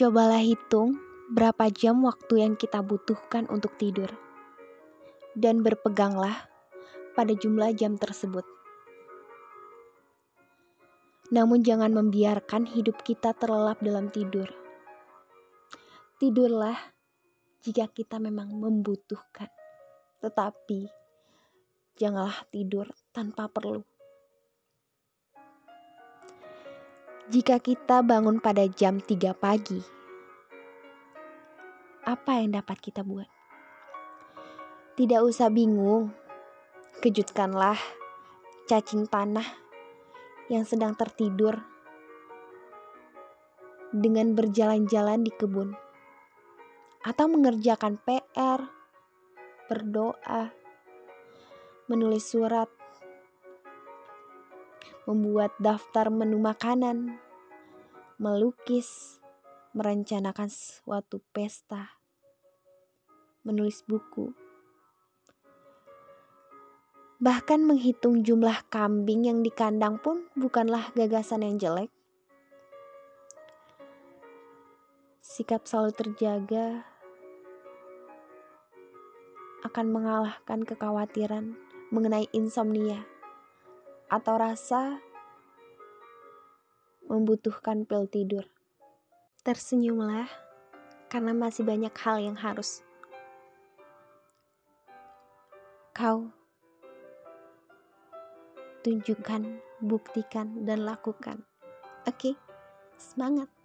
Cobalah hitung berapa jam waktu yang kita butuhkan untuk tidur, dan berpeganglah pada jumlah jam tersebut. Namun, jangan membiarkan hidup kita terlelap dalam tidur. Tidurlah jika kita memang membutuhkan, tetapi janganlah tidur tanpa perlu. Jika kita bangun pada jam 3 pagi, apa yang dapat kita buat? Tidak usah bingung, kejutkanlah cacing tanah yang sedang tertidur dengan berjalan-jalan di kebun atau mengerjakan PR, berdoa, menulis surat, membuat daftar menu makanan, melukis, merencanakan suatu pesta, menulis buku, bahkan menghitung jumlah kambing yang di kandang pun bukanlah gagasan yang jelek. Sikap selalu terjaga akan mengalahkan kekhawatiran mengenai insomnia atau rasa membutuhkan pil tidur. Tersenyumlah karena masih banyak hal yang harus kau tunjukkan, buktikan, dan lakukan. Oke, okay? semangat!